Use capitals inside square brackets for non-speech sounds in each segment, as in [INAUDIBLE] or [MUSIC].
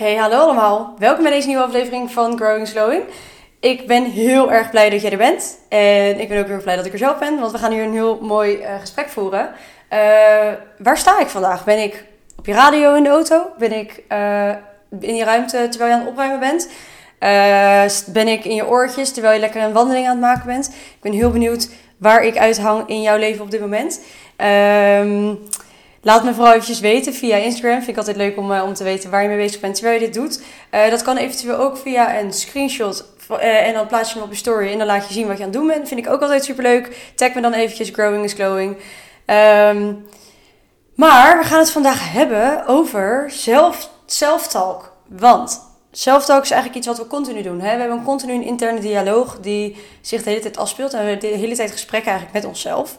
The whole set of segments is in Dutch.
Hey, hallo allemaal. Welkom bij deze nieuwe aflevering van Growing Slowing. Ik ben heel erg blij dat jij er bent. En ik ben ook heel erg blij dat ik er zelf ben, want we gaan hier een heel mooi uh, gesprek voeren. Uh, waar sta ik vandaag? Ben ik op je radio in de auto? Ben ik uh, in je ruimte terwijl je aan het opruimen bent? ben ik in je oortjes terwijl je lekker een wandeling aan het maken bent? Ik ben heel benieuwd waar ik uithang in jouw leven op dit moment. Ehm Laat me vooral eventjes weten via Instagram. Vind ik altijd leuk om, uh, om te weten waar je mee bezig bent terwijl je dit doet. Uh, dat kan eventueel ook via een screenshot. Uh, en dan plaats je hem op je story en dan laat je zien wat je aan het doen bent. Vind ik ook altijd super leuk. Tag me dan eventjes Growing is Glowing. Um, maar we gaan het vandaag hebben over zelf, self-talk. Want self-talk is eigenlijk iets wat we continu doen. Hè? We hebben een continu interne dialoog die zich de hele tijd afspeelt. En we de hele tijd gesprekken eigenlijk met onszelf.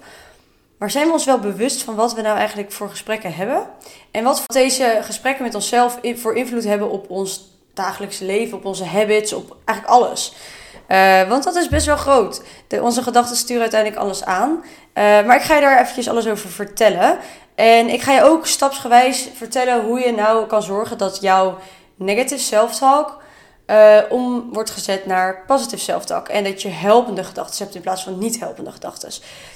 Maar zijn we ons wel bewust van wat we nou eigenlijk voor gesprekken hebben? En wat deze gesprekken met onszelf voor invloed hebben op ons dagelijkse leven, op onze habits, op eigenlijk alles? Uh, want dat is best wel groot. De, onze gedachten sturen uiteindelijk alles aan. Uh, maar ik ga je daar eventjes alles over vertellen. En ik ga je ook stapsgewijs vertellen hoe je nou kan zorgen dat jouw negative self-talk uh, om wordt gezet naar positive self-talk. En dat je helpende gedachten hebt in plaats van niet helpende gedachten.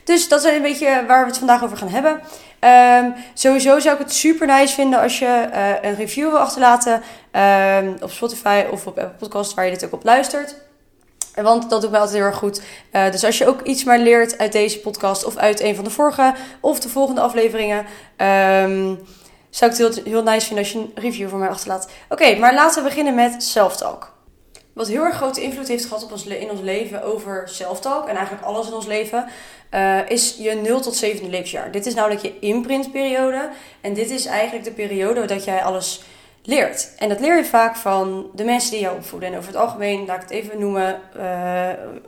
Dus dat is een beetje waar we het vandaag over gaan hebben. Um, sowieso zou ik het super nice vinden als je uh, een review wil achterlaten um, op Spotify of op Apple Podcast waar je dit ook op luistert. Want dat doet mij altijd heel erg goed. Uh, dus als je ook iets maar leert uit deze podcast of uit een van de vorige of de volgende afleveringen. Um, zou ik het heel, heel nice vinden als je een review voor mij achterlaat. Oké, maar laten we beginnen met self-talk. Wat heel erg grote invloed heeft gehad op ons, in ons leven over self-talk en eigenlijk alles in ons leven, uh, is je 0 tot 7 levensjaar. Dit is namelijk je imprintperiode en dit is eigenlijk de periode dat jij alles leert. En dat leer je vaak van de mensen die jou opvoeden. En over het algemeen, laat ik het even noemen,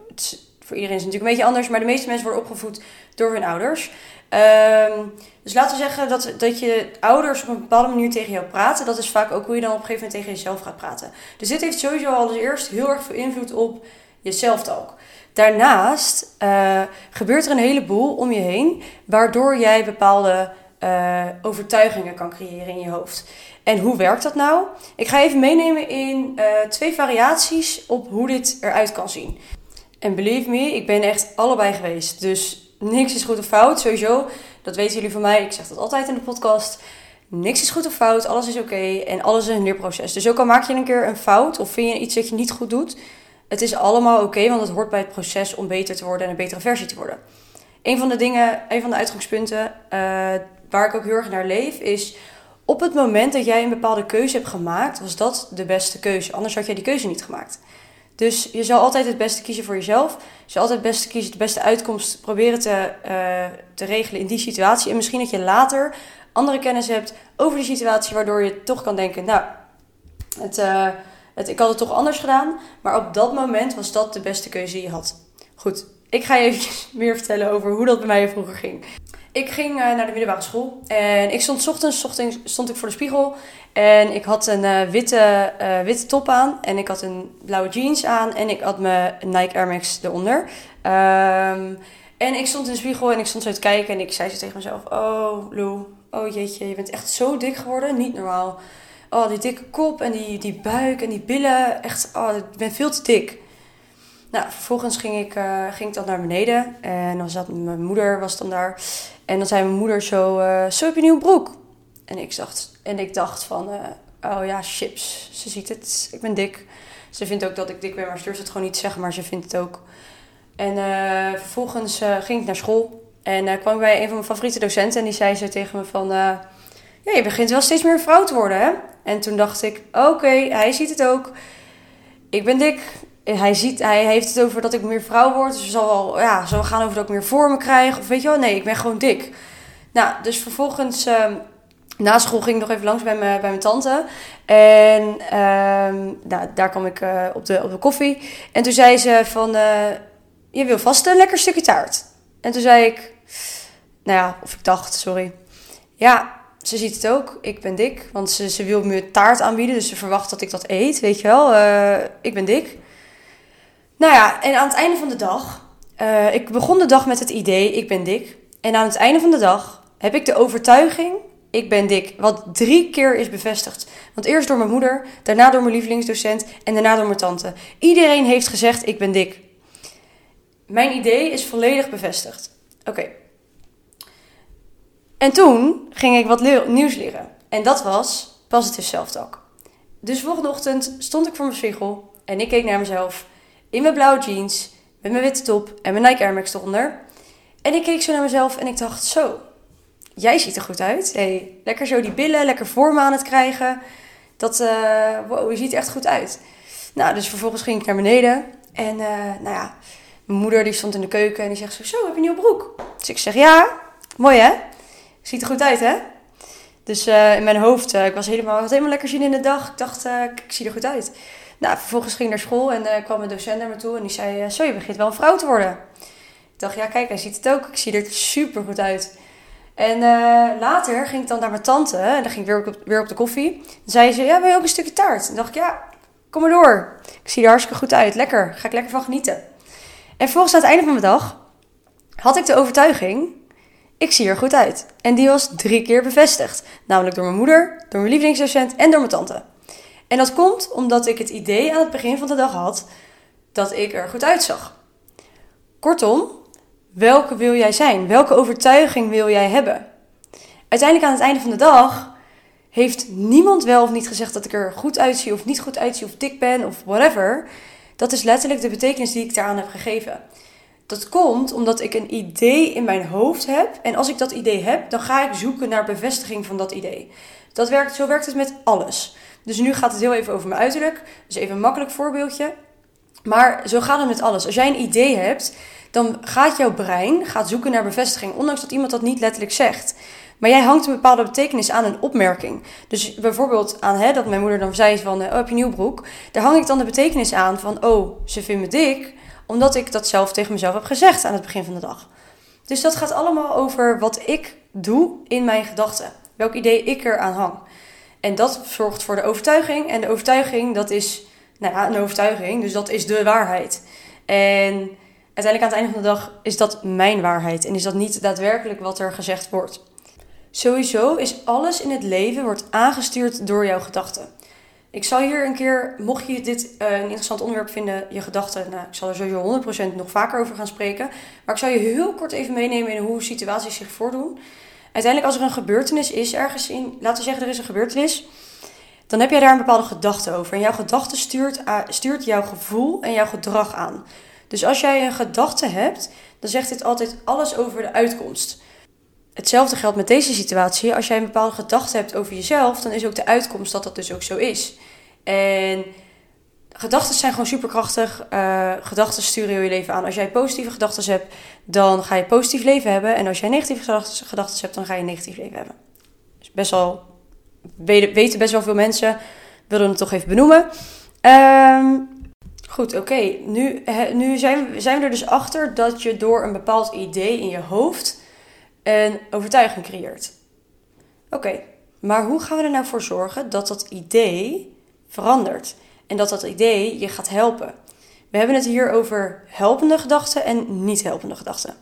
het voor iedereen is het natuurlijk een beetje anders, maar de meeste mensen worden opgevoed door hun ouders. Um, dus laten we zeggen dat, dat je ouders op een bepaalde manier tegen jou praten. Dat is vaak ook hoe je dan op een gegeven moment tegen jezelf gaat praten. Dus dit heeft sowieso al eerst heel erg veel invloed op je zelftalk. Daarnaast uh, gebeurt er een heleboel om je heen, waardoor jij bepaalde uh, overtuigingen kan creëren in je hoofd. En hoe werkt dat nou? Ik ga even meenemen in uh, twee variaties op hoe dit eruit kan zien. En believe me, ik ben echt allebei geweest. Dus niks is goed of fout. Sowieso, dat weten jullie van mij. Ik zeg dat altijd in de podcast. Niks is goed of fout. Alles is oké. en alles is een leerproces. Dus ook al maak je een keer een fout of vind je iets dat je niet goed doet. Het is allemaal oké, want het hoort bij het proces om beter te worden en een betere versie te worden. Een van de dingen, een van de uitgangspunten uh, waar ik ook heel erg naar leef, is op het moment dat jij een bepaalde keuze hebt gemaakt, was dat de beste keuze. Anders had jij die keuze niet gemaakt. Dus je zal altijd het beste kiezen voor jezelf. Je zal altijd het beste kiezen, de beste uitkomst proberen te, uh, te regelen in die situatie. En misschien dat je later andere kennis hebt over die situatie, waardoor je toch kan denken: Nou, het, uh, het, ik had het toch anders gedaan. Maar op dat moment was dat de beste keuze die je had. Goed, ik ga je even [LAUGHS] meer vertellen over hoe dat bij mij vroeger ging. Ik ging uh, naar de middelbare school en ik stond ochtends, ochtends stond ik voor de spiegel en ik had een uh, witte, uh, witte top aan en ik had een blauwe jeans aan en ik had mijn Nike Air Max eronder. Um, en ik stond in de spiegel en ik stond zo te kijken en ik zei zo tegen mezelf, oh Lou, oh jeetje, je bent echt zo dik geworden, niet normaal. Oh, die dikke kop en die, die buik en die billen, echt, oh, ik ben veel te dik. Nou, vervolgens ging ik, ging ik dan naar beneden en dan zat mijn moeder was dan daar. En dan zei mijn moeder zo, uh, zo heb je een nieuwe broek? En ik dacht, en ik dacht van, uh, oh ja, chips. Ze ziet het, ik ben dik. Ze vindt ook dat ik dik ben, maar ze durft het gewoon niet te zeggen, maar ze vindt het ook. En uh, vervolgens ging ik naar school. En kwam ik bij een van mijn favoriete docenten en die zei zo tegen me van... ja, je begint wel steeds meer vrouw te worden, hè? En toen dacht ik, oké, hij ziet het ook. Ik ben dik, hij, ziet, hij heeft het over dat ik meer vrouw word. Dus zal wel, ja, zal gaan over dat ik meer vormen krijg. Of weet je wel, nee, ik ben gewoon dik. Nou, dus vervolgens, uh, na school ging ik nog even langs bij, mijn, bij mijn tante. En uh, nou, daar kwam ik uh, op, de, op de koffie. En toen zei ze van, uh, je wil vast een lekker stukje taart. En toen zei ik, nou ja, of ik dacht, sorry. Ja, ze ziet het ook. Ik ben dik. Want ze, ze wil me taart aanbieden. Dus ze verwacht dat ik dat eet, weet je wel. Uh, ik ben dik. Nou ja, en aan het einde van de dag, uh, ik begon de dag met het idee, ik ben dik. En aan het einde van de dag heb ik de overtuiging ik ben dik. Wat drie keer is bevestigd. Want eerst door mijn moeder, daarna door mijn lievelingsdocent en daarna door mijn tante. Iedereen heeft gezegd, ik ben dik. Mijn idee is volledig bevestigd. Oké. En toen ging ik wat nieuws leren. En dat was positive self-talk. Dus volgende ochtend stond ik voor mijn spiegel en ik keek naar mezelf in mijn blauwe jeans, met mijn witte top en mijn Nike Air Max eronder. En ik keek zo naar mezelf en ik dacht, zo, jij ziet er goed uit. Hey, lekker zo die billen, lekker vormen aan het krijgen. Dat, uh, wow, je ziet er echt goed uit. Nou, dus vervolgens ging ik naar beneden. En uh, nou ja, mijn moeder die stond in de keuken en die zegt zo, zo, heb je een nieuwe broek? Dus ik zeg, ja, mooi hè? Ziet er goed uit hè? Dus uh, in mijn hoofd, ik was helemaal, had helemaal lekker zin in de dag. Ik dacht, ik zie er goed uit. Nou, vervolgens ging ik naar school en kwam een docent naar me toe en die zei, zo, je begint wel een vrouw te worden. Ik dacht, ja kijk, hij ziet het ook. Ik zie er super goed uit. En uh, later ging ik dan naar mijn tante en dan ging ik weer op, weer op de koffie. Dan zei ze, ja, wil je ook een stukje taart? En dacht ik, ja, kom maar door. Ik zie er hartstikke goed uit. Lekker, ga ik lekker van genieten. En vervolgens aan het einde van mijn dag had ik de overtuiging, ik zie er goed uit. En die was drie keer bevestigd. Namelijk door mijn moeder, door mijn lievelingsdocent en door mijn tante. En dat komt omdat ik het idee aan het begin van de dag had dat ik er goed uitzag. Kortom, Welke wil jij zijn? Welke overtuiging wil jij hebben? Uiteindelijk aan het einde van de dag heeft niemand wel of niet gezegd dat ik er goed uitzie of niet goed uitzie of dik ben of whatever. Dat is letterlijk de betekenis die ik daaraan heb gegeven. Dat komt omdat ik een idee in mijn hoofd heb. En als ik dat idee heb, dan ga ik zoeken naar bevestiging van dat idee. Dat werkt, zo werkt het met alles. Dus nu gaat het heel even over mijn uiterlijk. Dus even een makkelijk voorbeeldje. Maar zo gaat het met alles. Als jij een idee hebt dan gaat jouw brein gaat zoeken naar bevestiging, ondanks dat iemand dat niet letterlijk zegt. Maar jij hangt een bepaalde betekenis aan een opmerking. Dus bijvoorbeeld aan hè, dat mijn moeder dan zei van, oh heb je nieuw broek? Daar hang ik dan de betekenis aan van, oh ze vindt me dik, omdat ik dat zelf tegen mezelf heb gezegd aan het begin van de dag. Dus dat gaat allemaal over wat ik doe in mijn gedachten. Welk idee ik eraan hang. En dat zorgt voor de overtuiging. En de overtuiging, dat is nou ja, een overtuiging. Dus dat is de waarheid. En uiteindelijk aan het einde van de dag is dat mijn waarheid en is dat niet daadwerkelijk wat er gezegd wordt. Sowieso is alles in het leven wordt aangestuurd door jouw gedachten. Ik zal hier een keer, mocht je dit uh, een interessant onderwerp vinden, je gedachten, nou, ik zal er sowieso 100% nog vaker over gaan spreken. Maar ik zal je heel kort even meenemen in hoe situaties zich voordoen. Uiteindelijk, als er een gebeurtenis is ergens in, laten we zeggen er is een gebeurtenis, dan heb jij daar een bepaalde gedachte over. En jouw gedachte stuurt, stuurt jouw gevoel en jouw gedrag aan. Dus als jij een gedachte hebt, dan zegt dit altijd alles over de uitkomst. Hetzelfde geldt met deze situatie. Als jij een bepaalde gedachte hebt over jezelf, dan is ook de uitkomst dat dat dus ook zo is. En gedachten zijn gewoon superkrachtig. Uh, gedachten sturen je leven aan. Als jij positieve gedachten hebt, dan ga je positief leven hebben. En als jij negatieve gedachten hebt, dan ga je negatief leven hebben. Dus best wel, weten best wel veel mensen. Willen het toch even benoemen. Um, Goed, oké. Nu, nu zijn, zijn we er dus achter dat je door een bepaald idee in je hoofd een overtuiging creëert. Oké, maar hoe gaan we er nou voor zorgen dat dat idee verandert? En dat dat idee je gaat helpen? We hebben het hier over helpende gedachten en niet helpende gedachten.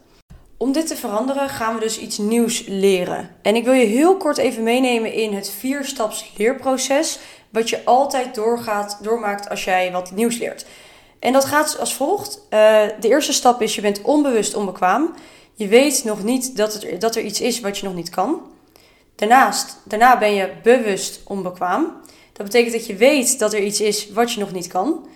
Om dit te veranderen gaan we dus iets nieuws leren. En ik wil je heel kort even meenemen in het vierstaps leerproces, wat je altijd doorgaat, doormaakt als jij wat nieuws leert. En dat gaat als volgt. Uh, de eerste stap is, je bent onbewust onbekwaam. Je weet nog niet dat, het, dat er iets is wat je nog niet kan. Daarnaast, daarna ben je bewust onbekwaam. Dat betekent dat je weet dat er iets is wat je nog niet kan.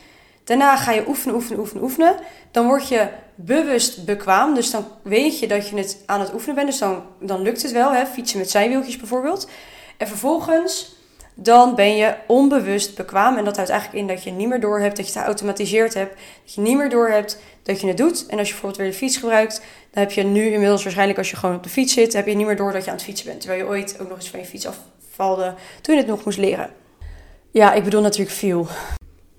Daarna ga je oefenen, oefenen, oefenen, oefenen. Dan word je bewust bekwaam. Dus dan weet je dat je het aan het oefenen bent. Dus dan, lukt het wel. Hè? Fietsen met zijwieltjes bijvoorbeeld. En vervolgens dan ben je onbewust bekwaam. En dat houdt eigenlijk in dat je niet meer door hebt dat je het geautomatiseerd hebt. Dat je niet meer door hebt dat je het doet. En als je bijvoorbeeld weer de fiets gebruikt, dan heb je nu inmiddels waarschijnlijk als je gewoon op de fiets zit, heb je niet meer door dat je aan het fietsen bent. Terwijl je ooit ook nog eens van je fiets afvalde toen je het nog moest leren. Ja, ik bedoel natuurlijk veel.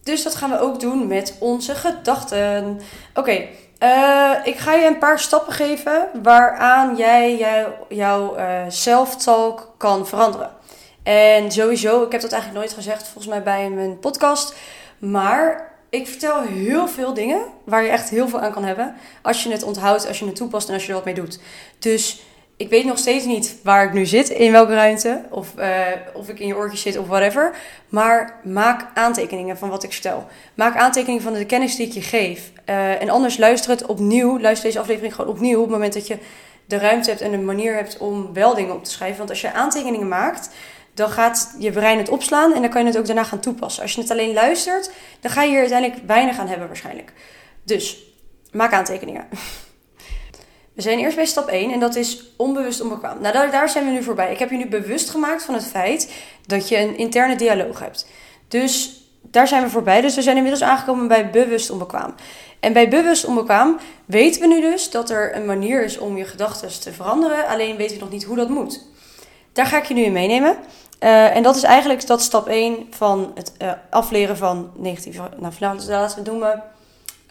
Dus dat gaan we ook doen met onze gedachten. Oké, eh, ik ga je een paar stappen geven waaraan jij jouw uh, self-talk kan veranderen. En sowieso, ik heb dat eigenlijk nooit gezegd volgens mij bij mijn podcast. Maar ik vertel heel veel dingen waar je echt heel veel aan kan hebben. Als je het onthoudt, als je het toepast en als je er wat mee doet. Dus ik weet nog steeds niet waar ik nu zit, in welke ruimte, of, uh, of ik in je oortjes zit of whatever. Maar maak aantekeningen van wat ik vertel. Maak aantekeningen van de kennis die ik je geef. Uh, en anders luister het opnieuw, luister deze aflevering gewoon opnieuw op het moment dat je de ruimte hebt en de manier hebt om wel dingen op te schrijven. Want als je aantekeningen maakt, dan gaat je brein het opslaan en dan kan je het ook daarna gaan toepassen. Als je het alleen luistert, dan ga je hier uiteindelijk weinig aan hebben waarschijnlijk. Dus maak aantekeningen. [LAUGHS] We zijn eerst bij stap 1 en dat is onbewust onbekwaam. Nou, daar, zijn we nu voorbij. Ik heb je nu bewust gemaakt van het feit dat je een interne dialoog hebt. Dus daar zijn we voorbij. Dus we zijn inmiddels aangekomen bij bewust onbekwaam. En bij bewust onbekwaam weten we nu dus dat er een manier is om je gedachten te veranderen. Alleen weten we nog niet hoe dat moet. Daar ga ik je nu in meenemen. Uh, en dat is eigenlijk dat stap 1 van het uh, afleren van negatieve, nou laten we het noemen,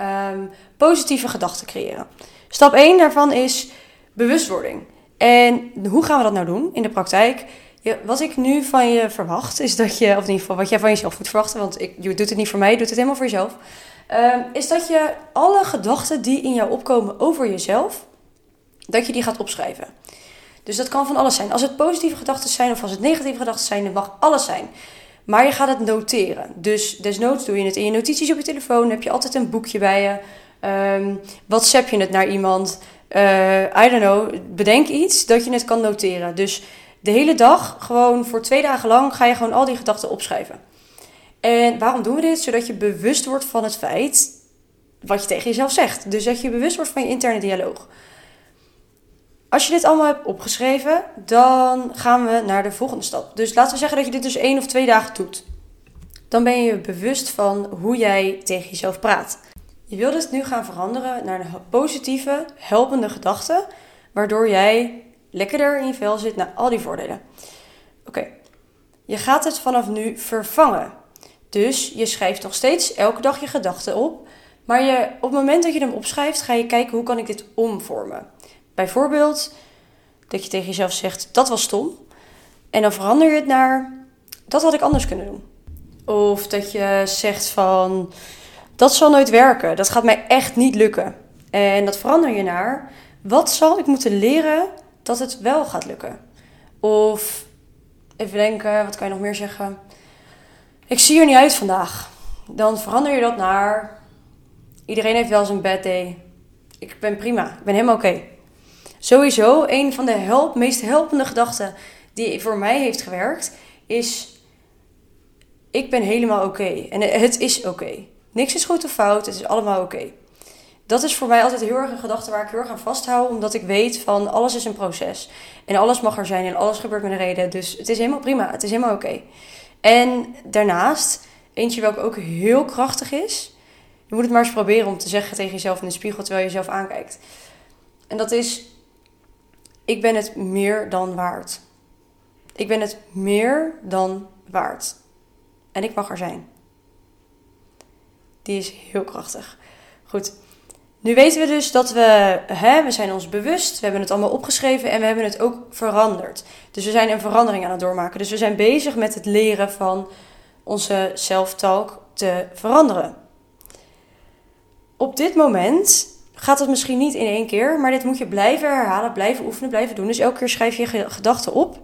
um, positieve gedachten creëren. Stap 1 daarvan is bewustwording. En hoe gaan we dat nou doen in de praktijk? Ja, wat ik nu van je verwacht, is dat je, of in ieder geval wat jij van jezelf moet verwachten, want ik, je doet het niet voor mij, je doet het helemaal voor jezelf. Uh, is dat je alle gedachten die in jou opkomen over jezelf, dat je die gaat opschrijven. Dus dat kan van alles zijn. Als het positieve gedachten zijn of als het negatieve gedachten zijn, dan mag alles zijn. Maar je gaat het noteren. Dus desnoods doe je het in je notities op je telefoon. heb je altijd een boekje bij je. Um, WhatsApp je het naar iemand. Uh, I don't know. Bedenk iets dat je het kan noteren. Dus de hele dag, gewoon voor twee dagen lang, ga je gewoon al die gedachten opschrijven. En waarom doen we dit? Zodat je bewust wordt van het feit wat je tegen jezelf zegt. Dus dat je bewust wordt van je interne dialoog. Als je dit allemaal hebt opgeschreven, dan gaan we naar de volgende stap. Dus laten we zeggen dat je dit dus één of twee dagen doet. Dan ben je bewust van hoe jij tegen jezelf praat. Je wilt het nu gaan veranderen naar een positieve, helpende gedachte, waardoor jij lekkerder in je vel zit naar al die voordelen. Oké, je gaat het vanaf nu vervangen. Dus je schrijft nog steeds elke dag je gedachten op, maar je, op het moment dat je hem opschrijft, ga je kijken hoe kan ik dit omvormen. Bijvoorbeeld dat je tegen jezelf zegt: dat was stom. En dan verander je het naar: dat had ik anders kunnen doen. Of dat je zegt van: dat zal nooit werken. Dat gaat mij echt niet lukken. En dat verander je naar: wat zal ik moeten leren dat het wel gaat lukken? Of even denken, wat kan je nog meer zeggen? Ik zie er niet uit vandaag. Dan verander je dat naar: iedereen heeft wel zijn bad day. Ik ben prima. Ik ben helemaal oké. Sowieso, een van de help, meest helpende gedachten die voor mij heeft gewerkt, is: ik ben helemaal oké. En het is oké. Niks is goed of fout, het is allemaal oké. Dat is voor mij altijd heel erg een gedachte waar ik heel erg aan vasthoud, omdat ik weet van alles is een proces. En alles mag er zijn en alles gebeurt met een reden. Dus het is helemaal prima, het is helemaal oké. En daarnaast, eentje welke ook heel krachtig is, je moet het maar eens proberen om te zeggen tegen jezelf in de spiegel terwijl je jezelf aankijkt. En dat is ik ben het meer dan waard. Ik ben het meer dan waard. En ik mag er zijn. Die is heel krachtig. Goed. Nu weten we dus dat we, hè, we zijn ons bewust, we hebben het allemaal opgeschreven en we hebben het ook veranderd. Dus we zijn een verandering aan het doormaken. Dus we zijn bezig met het leren van onze self-talk te veranderen. Op dit moment gaat het misschien niet in één keer, maar dit moet je blijven herhalen, blijven oefenen, blijven doen. Dus elke keer schrijf je je gedachten op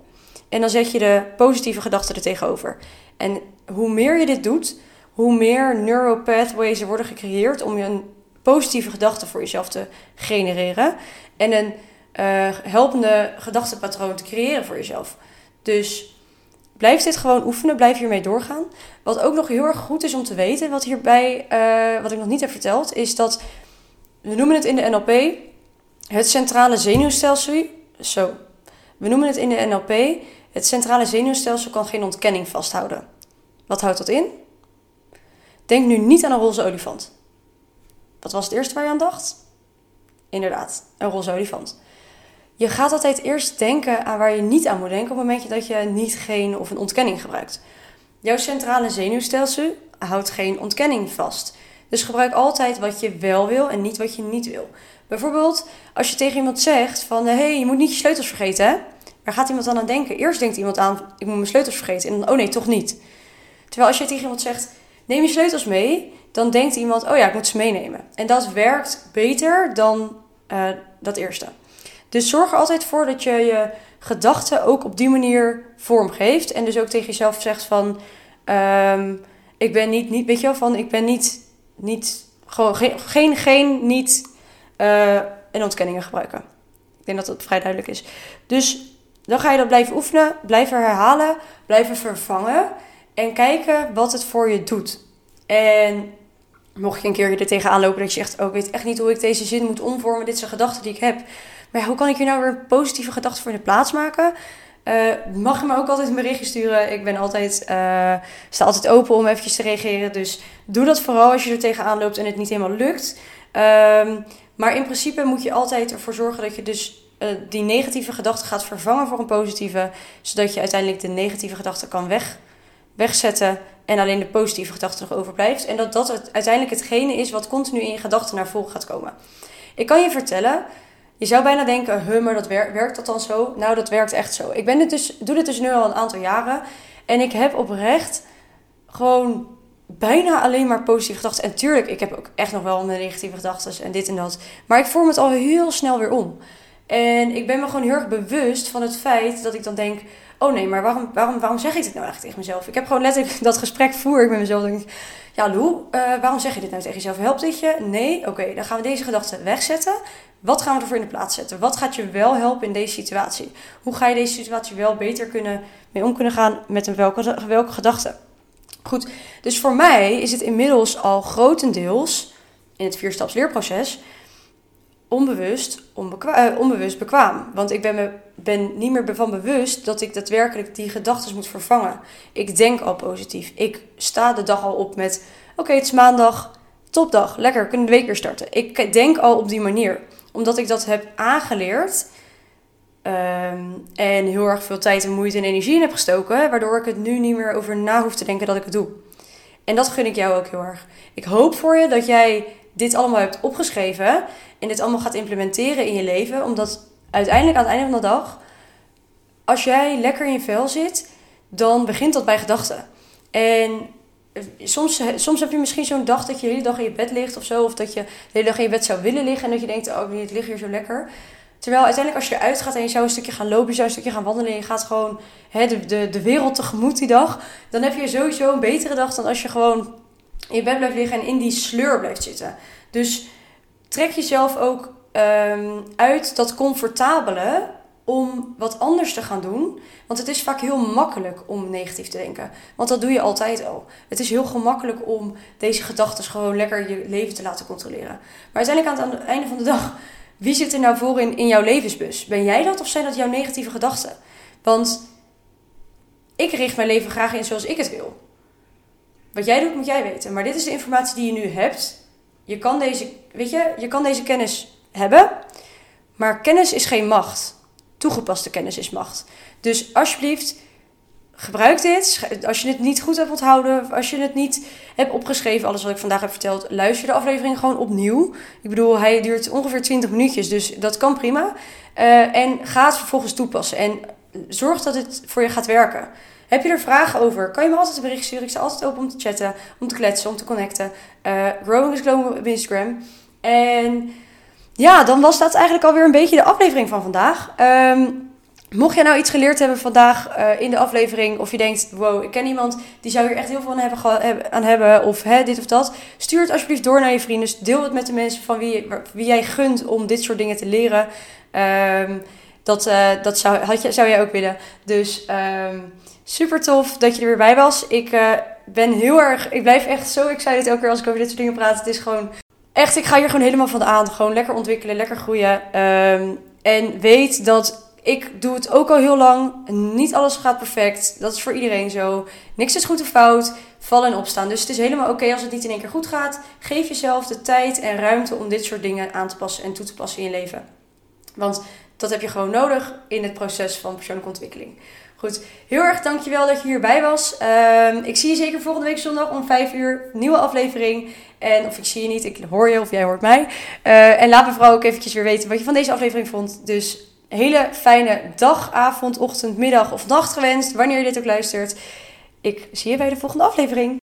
en dan zet je de positieve gedachten er tegenover. En hoe meer je dit doet, hoe meer neuropathways er worden gecreëerd om je een positieve gedachte voor jezelf te genereren en een uh, helpende gedachtenpatroon te creëren voor jezelf. Dus blijf dit gewoon oefenen, blijf hiermee doorgaan. Wat ook nog heel erg goed is om te weten, wat hierbij, uh, wat ik nog niet heb verteld, is dat we noemen het in de NLP het centrale zenuwstelsel. Zo. We noemen het in de NLP het centrale zenuwstelsel kan geen ontkenning vasthouden. Wat houdt dat in? Denk nu niet aan een roze olifant. Wat was het eerste waar je aan dacht? Inderdaad, een roze olifant. Je gaat altijd eerst denken aan waar je niet aan moet denken op het moment dat je niet geen of een ontkenning gebruikt. Jouw centrale zenuwstelsel houdt geen ontkenning vast. Dus gebruik altijd wat je wel wil en niet wat je niet wil. Bijvoorbeeld, als je tegen iemand zegt van... hé, hey, je moet niet je sleutels vergeten, hè? Waar gaat iemand dan aan denken? Eerst denkt iemand aan, ik moet mijn sleutels vergeten. En dan, oh nee, toch niet. Terwijl als je tegen iemand zegt, neem je sleutels mee... dan denkt iemand, oh ja, ik moet ze meenemen. En dat werkt beter dan uh, dat eerste. Dus zorg er altijd voor dat je je gedachten ook op die manier vormgeeft. En dus ook tegen jezelf zegt van... ehm, ik ben niet, niet, weet je wel, van ik ben niet, niet gewoon geen, geen, geen niet uh, en ontkenningen gebruiken. Ik denk dat dat vrij duidelijk is. Dus dan ga je dat blijven oefenen, blijven herhalen, blijven vervangen en kijken wat het voor je doet. En mocht je een keer er tegenaan lopen dat je echt, oh, ik weet echt niet hoe ik deze zin moet omvormen, dit zijn gedachten die ik heb. Maar hoe kan ik hier nou weer een positieve gedachte voor in de plaats maken? Uh, mag je me ook altijd een berichtje sturen. Ik ben altijd, uh, sta altijd open om eventjes te reageren. Dus doe dat vooral als je er tegenaan loopt en het niet helemaal lukt. Um, maar in principe moet je altijd ervoor zorgen dat je dus uh, die negatieve gedachte gaat vervangen voor een positieve. Zodat je uiteindelijk de negatieve gedachte kan weg, wegzetten. En alleen de positieve gedachte nog overblijft. En dat dat uiteindelijk hetgene is wat continu in je gedachten naar voren gaat komen. Ik kan je vertellen, je zou bijna denken, huh, maar dat werkt, werkt dat dan zo? Nou, dat werkt echt zo. Ik ben dit dus, doe dit dus nu al een aantal jaren. En ik heb oprecht gewoon bijna alleen maar positieve gedachten. En tuurlijk, ik heb ook echt nog wel mijn negatieve gedachten en dit en dat. Maar ik vorm het al heel snel weer om. En ik ben me gewoon heel erg bewust van het feit dat ik dan denk... Oh nee, maar waarom, waarom, waarom zeg ik dit nou eigenlijk tegen mezelf? Ik heb gewoon letterlijk [LAUGHS] dat gesprek voer ik met mezelf. denk ik, ja Lou, uh, waarom zeg je dit nou tegen jezelf? Helpt dit je? Nee? Oké, dan gaan we deze gedachten wegzetten. Wat gaan we ervoor in de plaats zetten? Wat gaat je wel helpen in deze situatie? Hoe ga je deze situatie wel beter kunnen, mee om kunnen gaan met een welke, welke gedachte? Goed, dus voor mij is het inmiddels al grotendeels in het vierstapsleerproces onbewust, onbekwa uh, onbewust bekwaam. Want ik ben, me, ben niet meer van bewust dat ik daadwerkelijk die gedachten moet vervangen. Ik denk al positief. Ik sta de dag al op met: oké, het is maandag, topdag, lekker, kunnen de week weer starten. Ik denk al op die manier, omdat ik dat heb aangeleerd. Um, en heel erg veel tijd en moeite en energie in heb gestoken, waardoor ik het nu niet meer over na hoef te denken dat ik het doe. En dat gun ik jou ook heel erg. Ik hoop voor je dat jij dit allemaal hebt opgeschreven en dit allemaal gaat implementeren in je leven, omdat uiteindelijk aan het einde van de dag, als jij lekker in je vel zit, dan begint dat bij gedachten. En soms, soms heb je misschien zo'n dag dat je de hele dag in je bed ligt of zo, of dat je de hele dag in je bed zou willen liggen en dat je denkt, oh, het ligt hier zo lekker. Terwijl uiteindelijk als je eruit gaat en je zou een stukje gaan lopen, je zou een stukje gaan wandelen en je gaat gewoon hè, de, de, de wereld tegemoet die dag, dan heb je sowieso een betere dag dan als je gewoon in je bed blijft liggen en in die sleur blijft zitten. Dus trek jezelf ook um, uit dat comfortabele om wat anders te gaan doen. Want het is vaak heel makkelijk om negatief te denken. Want dat doe je altijd al. Het is heel gemakkelijk om deze gedachten gewoon lekker je leven te laten controleren. Maar uiteindelijk aan het einde van de dag wie zit er nou voor in, in jouw levensbus? Ben jij dat of zijn dat jouw negatieve gedachten? Want ik richt mijn leven graag in zoals ik het wil. Wat jij doet, moet jij weten. Maar dit is de informatie die je nu hebt. Je kan deze, weet je, je kan deze kennis hebben. Maar kennis is geen macht. Toegepaste kennis is macht. Dus alsjeblieft, gebruik dit. Als je het niet goed hebt onthouden, als je het niet hebt opgeschreven, alles wat ik vandaag heb verteld, luister de aflevering gewoon opnieuw. Ik bedoel, hij duurt ongeveer 20 minuutjes, dus dat kan prima. Uh, en ga het vervolgens toepassen. En zorg dat het voor je gaat werken. Heb je er vragen over? Kan je me altijd een bericht sturen? Ik sta altijd open om te chatten, om te kletsen, om te connecten. Uh, Growing is Glowing op Instagram. En ja, dan was dat eigenlijk alweer een beetje de aflevering van vandaag. Um, Mocht jij nou iets geleerd hebben vandaag uh, in de aflevering, of je denkt, wow, ik ken iemand die zou hier echt heel veel aan hebben, aan hebben of hè, dit of dat, stuur het alsjeblieft door naar je vrienden. Deel het met de mensen van wie, jij gunt om dit soort dingen te leren. Um, dat uh, dat zou, had je, zou jij ook willen. Dus um, super tof dat je er weer bij was. Ik uh, ben heel erg, ik blijf echt zo excited elke keer als ik over dit soort dingen praat. Het is gewoon echt, ik ga hier gewoon helemaal van aan. Gewoon lekker ontwikkelen, lekker groeien. en weet dat ik doe het ook al heel lang. Niet alles gaat perfect. Dat is voor iedereen zo. Niks is goed of fout. Vallen en opstaan. Dus het is helemaal oké als het niet in één keer goed gaat. Geef jezelf de tijd en ruimte om dit soort dingen aan te passen en toe te passen in je leven. Want dat heb je gewoon nodig in het proces van persoonlijke ontwikkeling. Goed, heel erg dankjewel dat je hierbij was. Uh, ik zie je zeker volgende week zondag om 5 uur. Nieuwe aflevering. En of ik zie je niet, ik hoor je of jij hoort mij. Uh, en laat me vooral ook eventjes weer weten wat je van deze aflevering vond. Dus hele fijne dag, avond, ochtend, middag of nacht gewenst. Wanneer je dit ook luistert. Ik zie je bij de volgende aflevering.